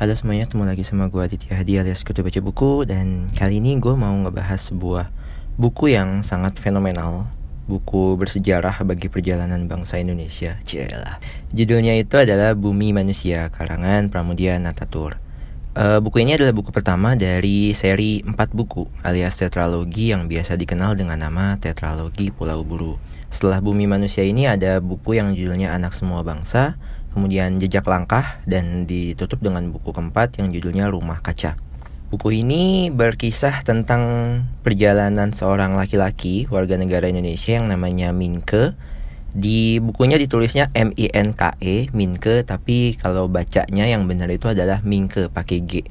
Halo semuanya, ketemu lagi sama gue Aditya Hadi alias Kutu Baca Buku Dan kali ini gue mau ngebahas sebuah buku yang sangat fenomenal Buku bersejarah bagi perjalanan bangsa Indonesia. Cielah Judulnya itu adalah Bumi Manusia, karangan Pramudia Natatur uh, Buku ini adalah buku pertama dari seri 4 buku alias tetralogi yang biasa dikenal dengan nama Tetralogi Pulau Buru Setelah Bumi Manusia ini ada buku yang judulnya Anak Semua Bangsa kemudian Jejak Langkah, dan ditutup dengan buku keempat yang judulnya Rumah Kaca. Buku ini berkisah tentang perjalanan seorang laki-laki warga negara Indonesia yang namanya Minke. Di bukunya ditulisnya M I N K E Minke, tapi kalau bacanya yang benar itu adalah Minke pakai G.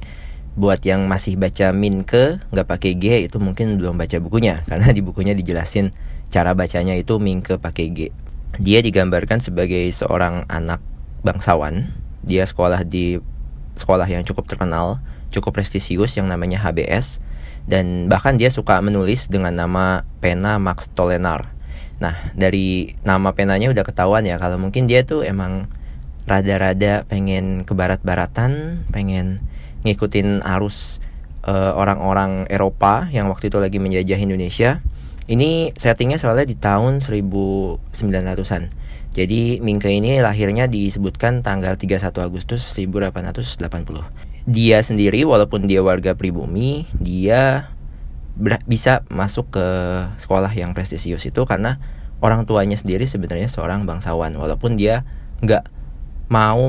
Buat yang masih baca Minke nggak pakai G itu mungkin belum baca bukunya karena di bukunya dijelasin cara bacanya itu Minke pakai G. Dia digambarkan sebagai seorang anak bangsawan. Dia sekolah di sekolah yang cukup terkenal, cukup prestisius yang namanya HBS dan bahkan dia suka menulis dengan nama pena Max Tolenar. Nah, dari nama penanya udah ketahuan ya kalau mungkin dia tuh emang rada-rada pengen ke barat-baratan, pengen ngikutin arus uh, orang-orang Eropa yang waktu itu lagi menjajah Indonesia. Ini settingnya soalnya di tahun 1900-an. Jadi Mingke ini lahirnya disebutkan tanggal 31 Agustus 1880. Dia sendiri walaupun dia warga pribumi, dia bisa masuk ke sekolah yang prestisius itu karena orang tuanya sendiri sebenarnya seorang bangsawan. Walaupun dia nggak mau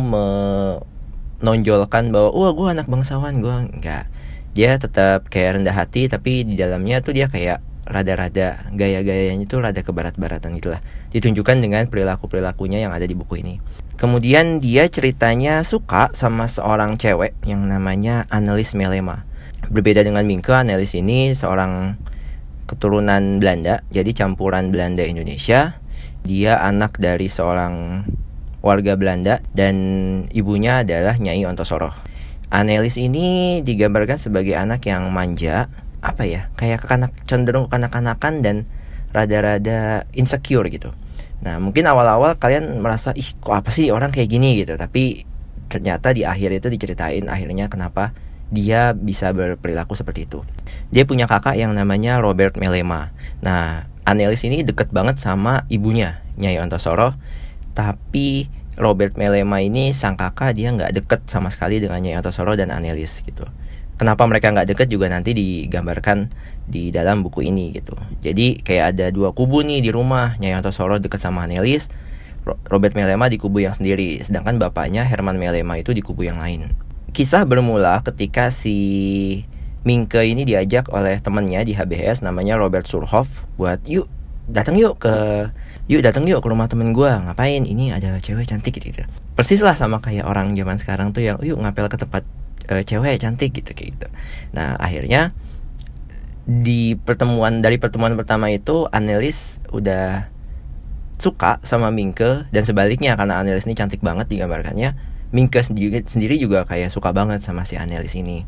menonjolkan bahwa wah gue anak bangsawan gue nggak. Dia tetap kayak rendah hati tapi di dalamnya tuh dia kayak rada-rada gaya-gayanya itu rada ke barat-baratan gitulah ditunjukkan dengan perilaku-perilakunya yang ada di buku ini. Kemudian dia ceritanya suka sama seorang cewek yang namanya Annelies Melema berbeda dengan Minke Annelies ini seorang keturunan Belanda. Jadi campuran Belanda Indonesia. Dia anak dari seorang warga Belanda dan ibunya adalah Nyai Ontosoro. Annelies ini digambarkan sebagai anak yang manja apa ya kayak kekanak cenderung kekanak-kanakan dan rada-rada insecure gitu. Nah mungkin awal-awal kalian merasa ih kok apa sih orang kayak gini? gitu. Tapi ternyata di akhir itu diceritain akhirnya kenapa dia bisa berperilaku seperti itu. Dia punya kakak yang namanya Robert Melema. Nah, Anelis ini deket banget sama ibunya, Nyai Ontosoro. Tapi Robert Melema ini sang kakak dia nggak deket sama sekali dengan Nyai Ontosoro dan Anelis gitu kenapa mereka nggak deket juga nanti digambarkan di dalam buku ini gitu. Jadi kayak ada dua kubu nih di rumah, Nyai Soro deket sama Nelis, Robert Melema di kubu yang sendiri, sedangkan bapaknya Herman Melema itu di kubu yang lain. Kisah bermula ketika si Mingke ini diajak oleh temannya di HBS namanya Robert Surhoff buat yuk datang yuk ke yuk datang yuk ke rumah temen gue ngapain? Ini ada cewek cantik gitu, gitu. Persis lah sama kayak orang zaman sekarang tuh yang yuk ngapel ke tempat uh, cewek cantik gitu kayak gitu. Nah akhirnya di pertemuan dari pertemuan pertama itu Anelis udah suka sama Mingke dan sebaliknya karena Anelis ini cantik banget digambarkannya Mingke sendiri juga kayak suka banget sama si Anelis ini.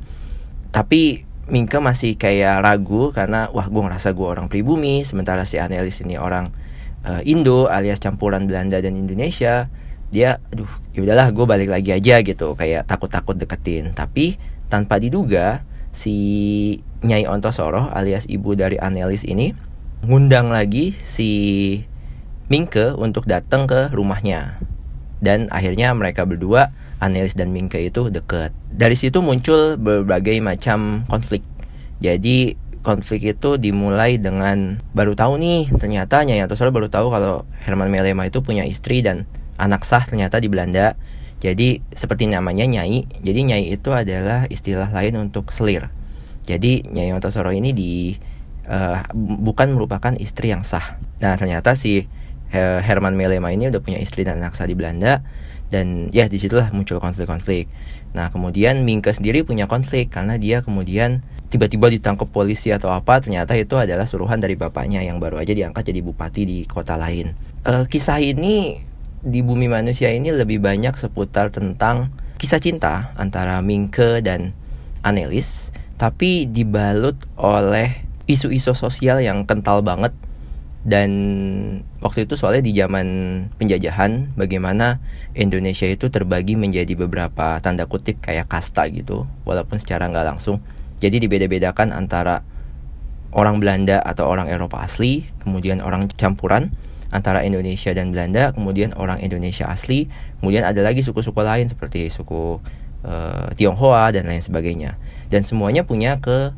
Tapi Mingke masih kayak ragu karena wah gue ngerasa gue orang pribumi. Sementara si Anelis ini orang uh, Indo alias campuran Belanda dan Indonesia dia aduh ya udahlah gue balik lagi aja gitu. Kayak takut-takut deketin. Tapi tanpa diduga si Nyai Ontosoro alias ibu dari Anelis ini ngundang lagi si Mingke untuk datang ke rumahnya dan akhirnya mereka berdua Anelis dan Mingke itu deket dari situ muncul berbagai macam konflik jadi konflik itu dimulai dengan baru tahu nih ternyata Nyai Ontosoro baru tahu kalau Herman Melema itu punya istri dan anak sah ternyata di Belanda. Jadi seperti namanya nyai. Jadi nyai itu adalah istilah lain untuk selir. Jadi Nyai Ontosoro ini di uh, bukan merupakan istri yang sah. Nah ternyata si Herman Melema ini udah punya istri dan anak sah di Belanda dan ya di situlah muncul konflik-konflik. Nah kemudian Mingke sendiri punya konflik karena dia kemudian tiba-tiba ditangkap polisi atau apa ternyata itu adalah suruhan dari bapaknya yang baru aja diangkat jadi bupati di kota lain. Uh, kisah ini di bumi manusia ini lebih banyak seputar tentang kisah cinta antara Mingke dan Anelis tapi dibalut oleh isu-isu sosial yang kental banget dan waktu itu soalnya di zaman penjajahan bagaimana Indonesia itu terbagi menjadi beberapa tanda kutip kayak kasta gitu walaupun secara nggak langsung. Jadi dibeda-bedakan antara orang Belanda atau orang Eropa asli kemudian orang campuran antara Indonesia dan Belanda kemudian orang Indonesia asli kemudian ada lagi suku-suku lain seperti suku uh, Tionghoa dan lain sebagainya. Dan semuanya punya ke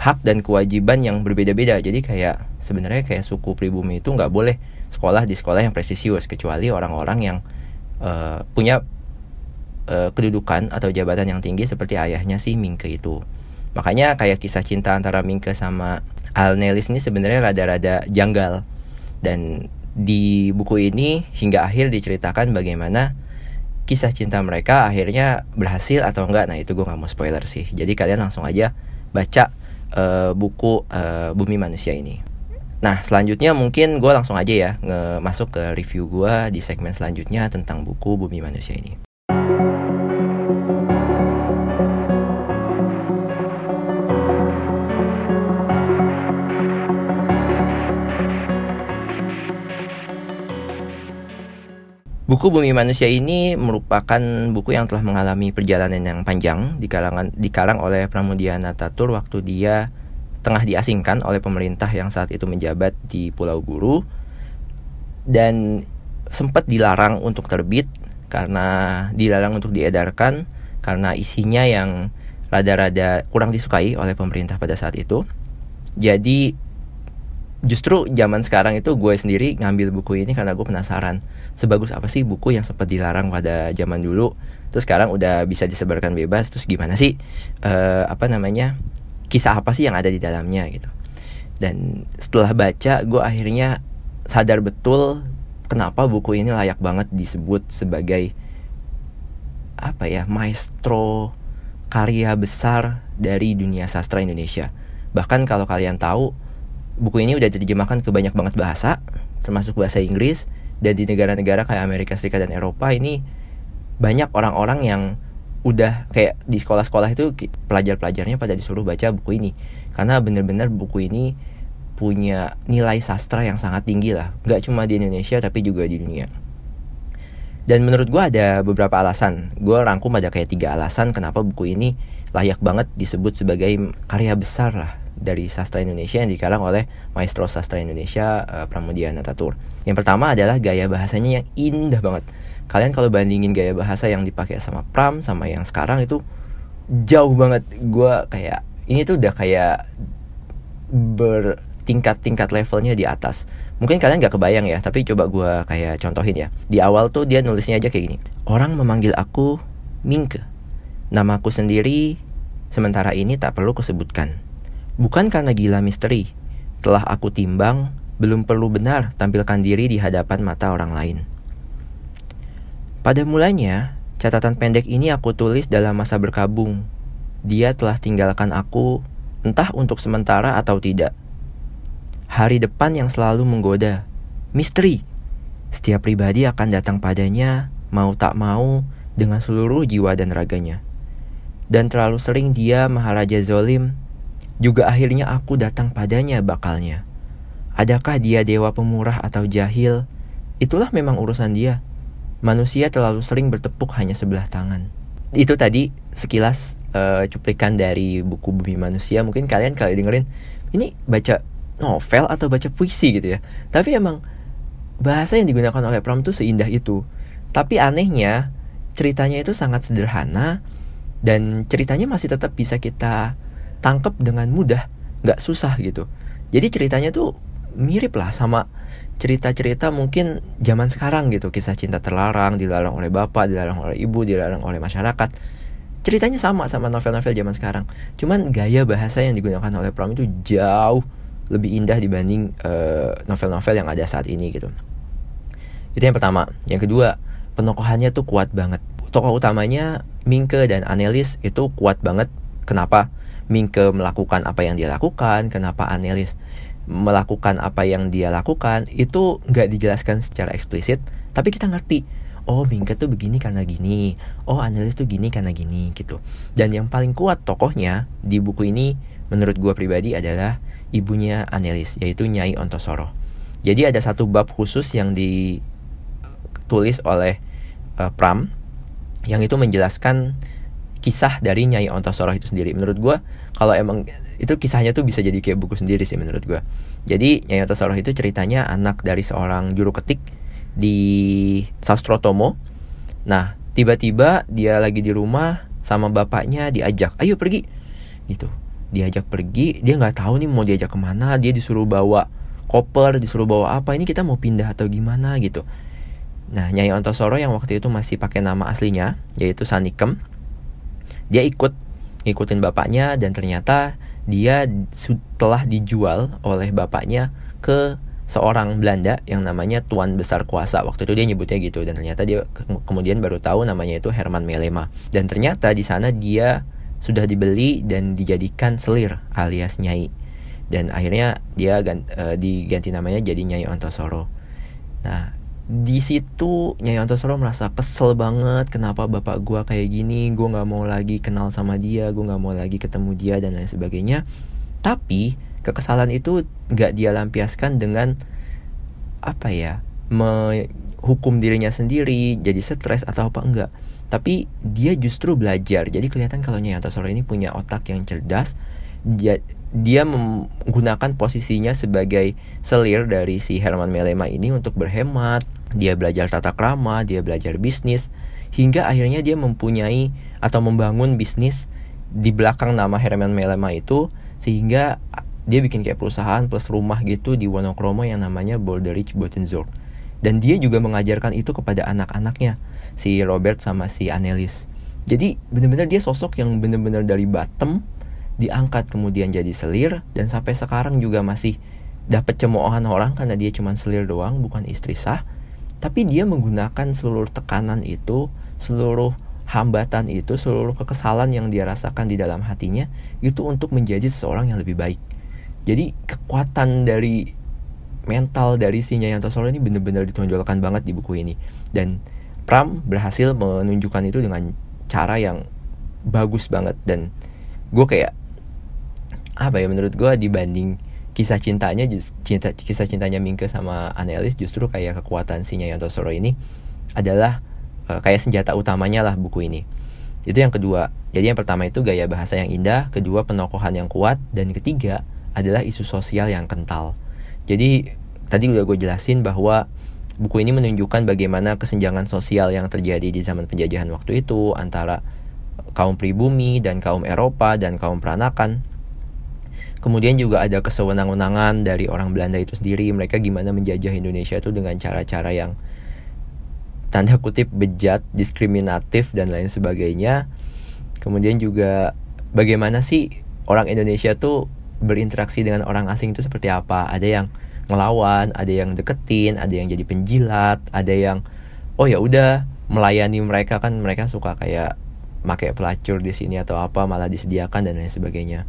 hak dan kewajiban yang berbeda-beda. Jadi kayak sebenarnya kayak suku pribumi itu nggak boleh sekolah di sekolah yang prestisius kecuali orang-orang yang uh, punya uh, kedudukan atau jabatan yang tinggi seperti ayahnya si Mingke itu. Makanya kayak kisah cinta antara Mingke sama Alnelis ini sebenarnya rada-rada janggal dan di buku ini hingga akhir diceritakan bagaimana kisah cinta mereka akhirnya berhasil atau enggak. Nah itu gue nggak mau spoiler sih. Jadi kalian langsung aja baca uh, buku uh, Bumi Manusia ini. Nah selanjutnya mungkin gue langsung aja ya nge masuk ke review gue di segmen selanjutnya tentang buku Bumi Manusia ini. Buku Bumi Manusia ini merupakan buku yang telah mengalami perjalanan yang panjang di kalangan dikarang oleh Pramudia Natatur waktu dia tengah diasingkan oleh pemerintah yang saat itu menjabat di Pulau Guru dan sempat dilarang untuk terbit karena dilarang untuk diedarkan karena isinya yang rada-rada kurang disukai oleh pemerintah pada saat itu. Jadi justru zaman sekarang itu gue sendiri ngambil buku ini karena gue penasaran sebagus apa sih buku yang sempat dilarang pada zaman dulu terus sekarang udah bisa disebarkan bebas terus gimana sih uh, apa namanya kisah apa sih yang ada di dalamnya gitu. Dan setelah baca gue akhirnya sadar betul kenapa buku ini layak banget disebut sebagai apa ya maestro karya besar dari dunia sastra Indonesia. Bahkan kalau kalian tahu buku ini udah diterjemahkan ke banyak banget bahasa, termasuk bahasa Inggris dan di negara-negara kayak Amerika Serikat dan Eropa ini banyak orang-orang yang udah kayak di sekolah-sekolah itu pelajar-pelajarnya pada disuruh baca buku ini. Karena bener-bener buku ini punya nilai sastra yang sangat tinggi lah. Nggak cuma di Indonesia tapi juga di dunia. Dan menurut gue ada beberapa alasan. Gue rangkum ada kayak tiga alasan kenapa buku ini layak banget disebut sebagai karya besar lah dari sastra Indonesia yang dikarang oleh maestro sastra Indonesia uh, Pramudia Natatur. Yang pertama adalah gaya bahasanya yang indah banget. Kalian kalau bandingin gaya bahasa yang dipakai sama Pram sama yang sekarang itu jauh banget. Gue kayak ini tuh udah kayak bertingkat-tingkat levelnya di atas. Mungkin kalian gak kebayang ya, tapi coba gue kayak contohin ya. Di awal tuh dia nulisnya aja kayak gini. Orang memanggil aku Mingke. Namaku sendiri sementara ini tak perlu kusebutkan. Bukan karena gila misteri. Telah aku timbang, belum perlu benar tampilkan diri di hadapan mata orang lain. Pada mulanya, catatan pendek ini aku tulis dalam masa berkabung. Dia telah tinggalkan aku, entah untuk sementara atau tidak. Hari depan yang selalu menggoda. Misteri. Setiap pribadi akan datang padanya, mau tak mau, dengan seluruh jiwa dan raganya. Dan terlalu sering dia Maharaja Zolim juga akhirnya aku datang padanya bakalnya. Adakah dia dewa pemurah atau jahil? Itulah memang urusan dia. Manusia terlalu sering bertepuk hanya sebelah tangan. Itu tadi sekilas uh, cuplikan dari buku Bumi Manusia. Mungkin kalian kali dengerin ini baca novel atau baca puisi gitu ya. Tapi emang bahasa yang digunakan oleh Pram itu seindah itu. Tapi anehnya ceritanya itu sangat sederhana dan ceritanya masih tetap bisa kita tangkep dengan mudah nggak susah gitu. Jadi ceritanya tuh mirip lah sama cerita-cerita mungkin zaman sekarang gitu. Kisah cinta terlarang dilarang oleh bapak dilarang oleh ibu dilarang oleh masyarakat. Ceritanya sama sama novel-novel zaman sekarang. Cuman gaya bahasa yang digunakan oleh Pram itu jauh lebih indah dibanding eh, novel-novel uh, yang ada saat ini gitu. Itu yang pertama. Yang kedua penokohannya tuh kuat banget. Tokoh utamanya Mingke dan Anelis itu kuat banget. Kenapa Mingke melakukan apa yang dia lakukan, kenapa Anelis melakukan apa yang dia lakukan, itu nggak dijelaskan secara eksplisit, tapi kita ngerti. oh Mingke tuh begini karena gini oh analis tuh gini karena gini gitu dan yang paling kuat tokohnya di buku ini menurut gue pribadi adalah ibunya analis yaitu Nyai Ontosoro jadi ada satu bab khusus yang ditulis oleh uh, Pram yang itu menjelaskan kisah dari Nyai Ontosoro itu sendiri menurut gue kalau emang itu kisahnya tuh bisa jadi kayak buku sendiri sih menurut gue jadi Nyai Ontosoro itu ceritanya anak dari seorang juru ketik di Sastrotomo. Nah, tiba-tiba dia lagi di rumah sama bapaknya diajak, ayo pergi, gitu. Diajak pergi, dia nggak tahu nih mau diajak ke mana. Dia disuruh bawa koper, disuruh bawa apa. Ini kita mau pindah atau gimana gitu. Nah, Nyai Ontosoro yang waktu itu masih pakai nama aslinya, yaitu Sanikem, dia ikut ngikutin bapaknya dan ternyata dia setelah dijual oleh bapaknya ke seorang Belanda yang namanya Tuan Besar Kuasa. Waktu itu dia nyebutnya gitu dan ternyata dia ke kemudian baru tahu namanya itu Herman Melema. Dan ternyata di sana dia sudah dibeli dan dijadikan selir alias Nyai. Dan akhirnya dia ganti, uh, diganti namanya jadi Nyai Ontosoro. Nah, di situ Nyai Ontosoro merasa kesel banget kenapa bapak gua kayak gini, gua nggak mau lagi kenal sama dia, gua nggak mau lagi ketemu dia dan lain sebagainya. Tapi kekesalan itu nggak dia lampiaskan dengan apa ya menghukum dirinya sendiri jadi stres atau apa enggak tapi dia justru belajar jadi kelihatan kalau Nyai Antasoro ini punya otak yang cerdas dia menggunakan posisinya sebagai selir dari si Herman Melema ini untuk berhemat. Dia belajar tata krama dia belajar bisnis hingga akhirnya dia mempunyai atau membangun bisnis di belakang nama Herman Melema itu sehingga dia bikin kayak perusahaan plus rumah gitu di Wonokromo yang namanya Bolderich Botenzorg dan dia juga mengajarkan itu kepada anak-anaknya si Robert sama si Annelies jadi benar-benar dia sosok yang benar-benar dari bottom diangkat kemudian jadi selir dan sampai sekarang juga masih dapat cemoohan orang karena dia cuma selir doang bukan istri sah. Tapi dia menggunakan seluruh tekanan itu seluruh hambatan itu seluruh kekesalan yang dia rasakan di dalam hatinya itu untuk menjadi seseorang yang lebih baik. Jadi kekuatan dari mental dari si Nyai Solo ini benar-benar ditonjolkan banget di buku ini. Dan Pram berhasil menunjukkan itu dengan cara yang bagus banget. Dan gue kayak apa ya menurut gue dibanding kisah cintanya cinta kisah cintanya Mingke sama Annelies justru kayak kekuatan si Nyai Solo ini adalah uh, kayak senjata utamanya lah buku ini itu yang kedua jadi yang pertama itu gaya bahasa yang indah kedua penokohan yang kuat dan ketiga adalah isu sosial yang kental. Jadi tadi udah gue jelasin bahwa buku ini menunjukkan bagaimana kesenjangan sosial yang terjadi di zaman penjajahan waktu itu antara kaum pribumi dan kaum Eropa dan kaum peranakan. Kemudian juga ada kesewenang-wenangan dari orang Belanda itu sendiri. Mereka gimana menjajah Indonesia itu dengan cara-cara yang tanda kutip bejat, diskriminatif dan lain sebagainya. Kemudian juga bagaimana sih orang Indonesia tuh berinteraksi dengan orang asing itu seperti apa ada yang ngelawan ada yang deketin ada yang jadi penjilat ada yang oh ya udah melayani mereka kan mereka suka kayak pakai pelacur di sini atau apa malah disediakan dan lain sebagainya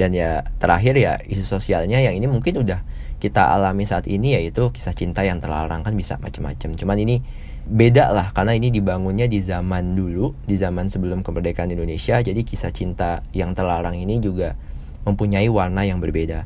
dan ya terakhir ya isu sosialnya yang ini mungkin udah kita alami saat ini yaitu kisah cinta yang terlarang kan bisa macam-macam cuman ini beda lah karena ini dibangunnya di zaman dulu di zaman sebelum kemerdekaan Indonesia jadi kisah cinta yang terlarang ini juga mempunyai warna yang berbeda.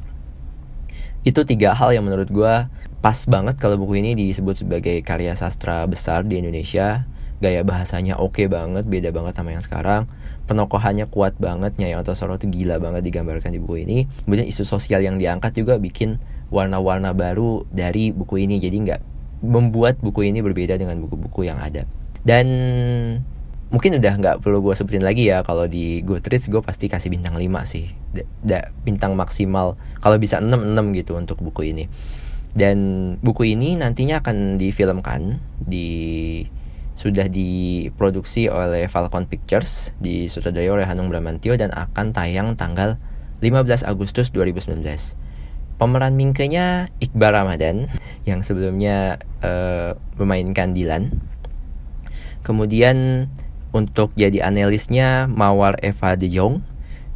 Itu tiga hal yang menurut gue pas banget kalau buku ini disebut sebagai karya sastra besar di Indonesia. Gaya bahasanya oke okay banget, beda banget sama yang sekarang. Penokohannya kuat banget, Nyai Ontosoro tuh gila banget digambarkan di buku ini. Kemudian isu sosial yang diangkat juga bikin warna-warna baru dari buku ini. Jadi nggak membuat buku ini berbeda dengan buku-buku yang ada. Dan mungkin udah nggak perlu gue sebutin lagi ya kalau di Goodreads gue pasti kasih bintang 5 sih da, da, bintang maksimal kalau bisa 6 6 gitu untuk buku ini dan buku ini nantinya akan difilmkan di sudah diproduksi oleh Falcon Pictures di sutradara oleh Hanung Bramantio dan akan tayang tanggal 15 Agustus 2019 pemeran Mingkenya Iqbal Ramadan yang sebelumnya uh, memainkan Dilan kemudian untuk jadi analisnya Mawar Eva de Jong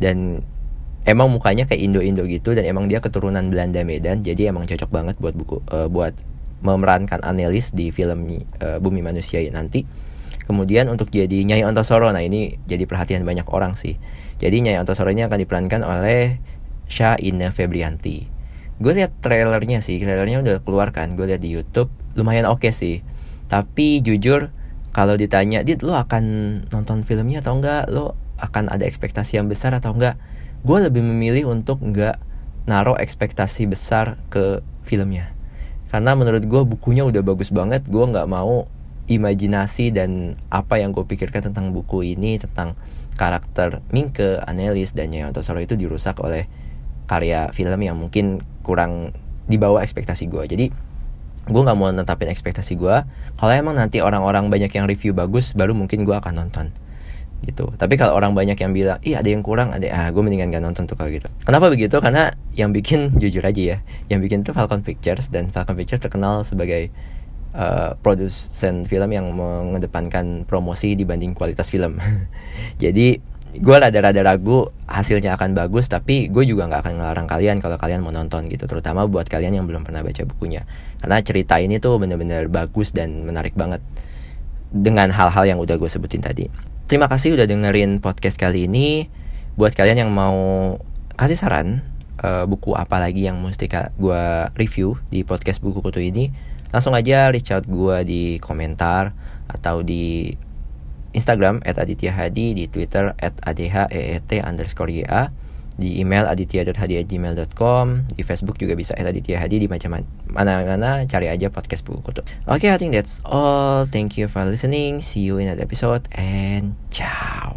dan emang mukanya kayak Indo-Indo gitu dan emang dia keturunan Belanda Medan jadi emang cocok banget buat buku uh, buat memerankan Anelis di film uh, Bumi Manusia nanti. Kemudian untuk jadi Nyai Ontosoro, nah ini jadi perhatian banyak orang sih. Jadi Nyai Ontosoro ini akan diperankan oleh Ina Febrianti. Gue lihat trailernya sih, trailernya udah keluar kan, gue lihat di YouTube, lumayan oke okay sih. Tapi jujur kalau ditanya, dit lo akan nonton filmnya atau enggak? Lo akan ada ekspektasi yang besar atau enggak? Gue lebih memilih untuk enggak naruh ekspektasi besar ke filmnya. Karena menurut gue bukunya udah bagus banget, gue nggak mau imajinasi dan apa yang gue pikirkan tentang buku ini tentang karakter Mingke, Anelis dan Nyai Ontosoro itu dirusak oleh karya film yang mungkin kurang dibawa ekspektasi gue. Jadi gue nggak mau netapin ekspektasi gue. Kalau emang nanti orang-orang banyak yang review bagus, baru mungkin gue akan nonton gitu. Tapi kalau orang banyak yang bilang, ih ada yang kurang, ada ah gue mendingan gak nonton tuh kalau gitu. Kenapa begitu? Karena yang bikin jujur aja ya, yang bikin tuh Falcon Pictures dan Falcon Pictures terkenal sebagai uh, produsen film yang mengedepankan promosi dibanding kualitas film. Jadi gue rada-rada ragu hasilnya akan bagus tapi gue juga nggak akan ngelarang kalian kalau kalian mau nonton gitu terutama buat kalian yang belum pernah baca bukunya karena cerita ini tuh bener-bener bagus dan menarik banget dengan hal-hal yang udah gue sebutin tadi terima kasih udah dengerin podcast kali ini. Buat kalian yang mau kasih saran uh, buku apa lagi yang mesti gue review di podcast buku kutu ini langsung aja reach out gue di komentar atau di Instagram at Aditya Hadi, di Twitter at adheet underscore ya, di email aditya.hadi@gmail.com di Facebook juga bisa Aditya Hadi di macam mana-mana cari aja podcast buku kutu oke okay, I think that's all. Thank you for listening. See you in another episode and ciao.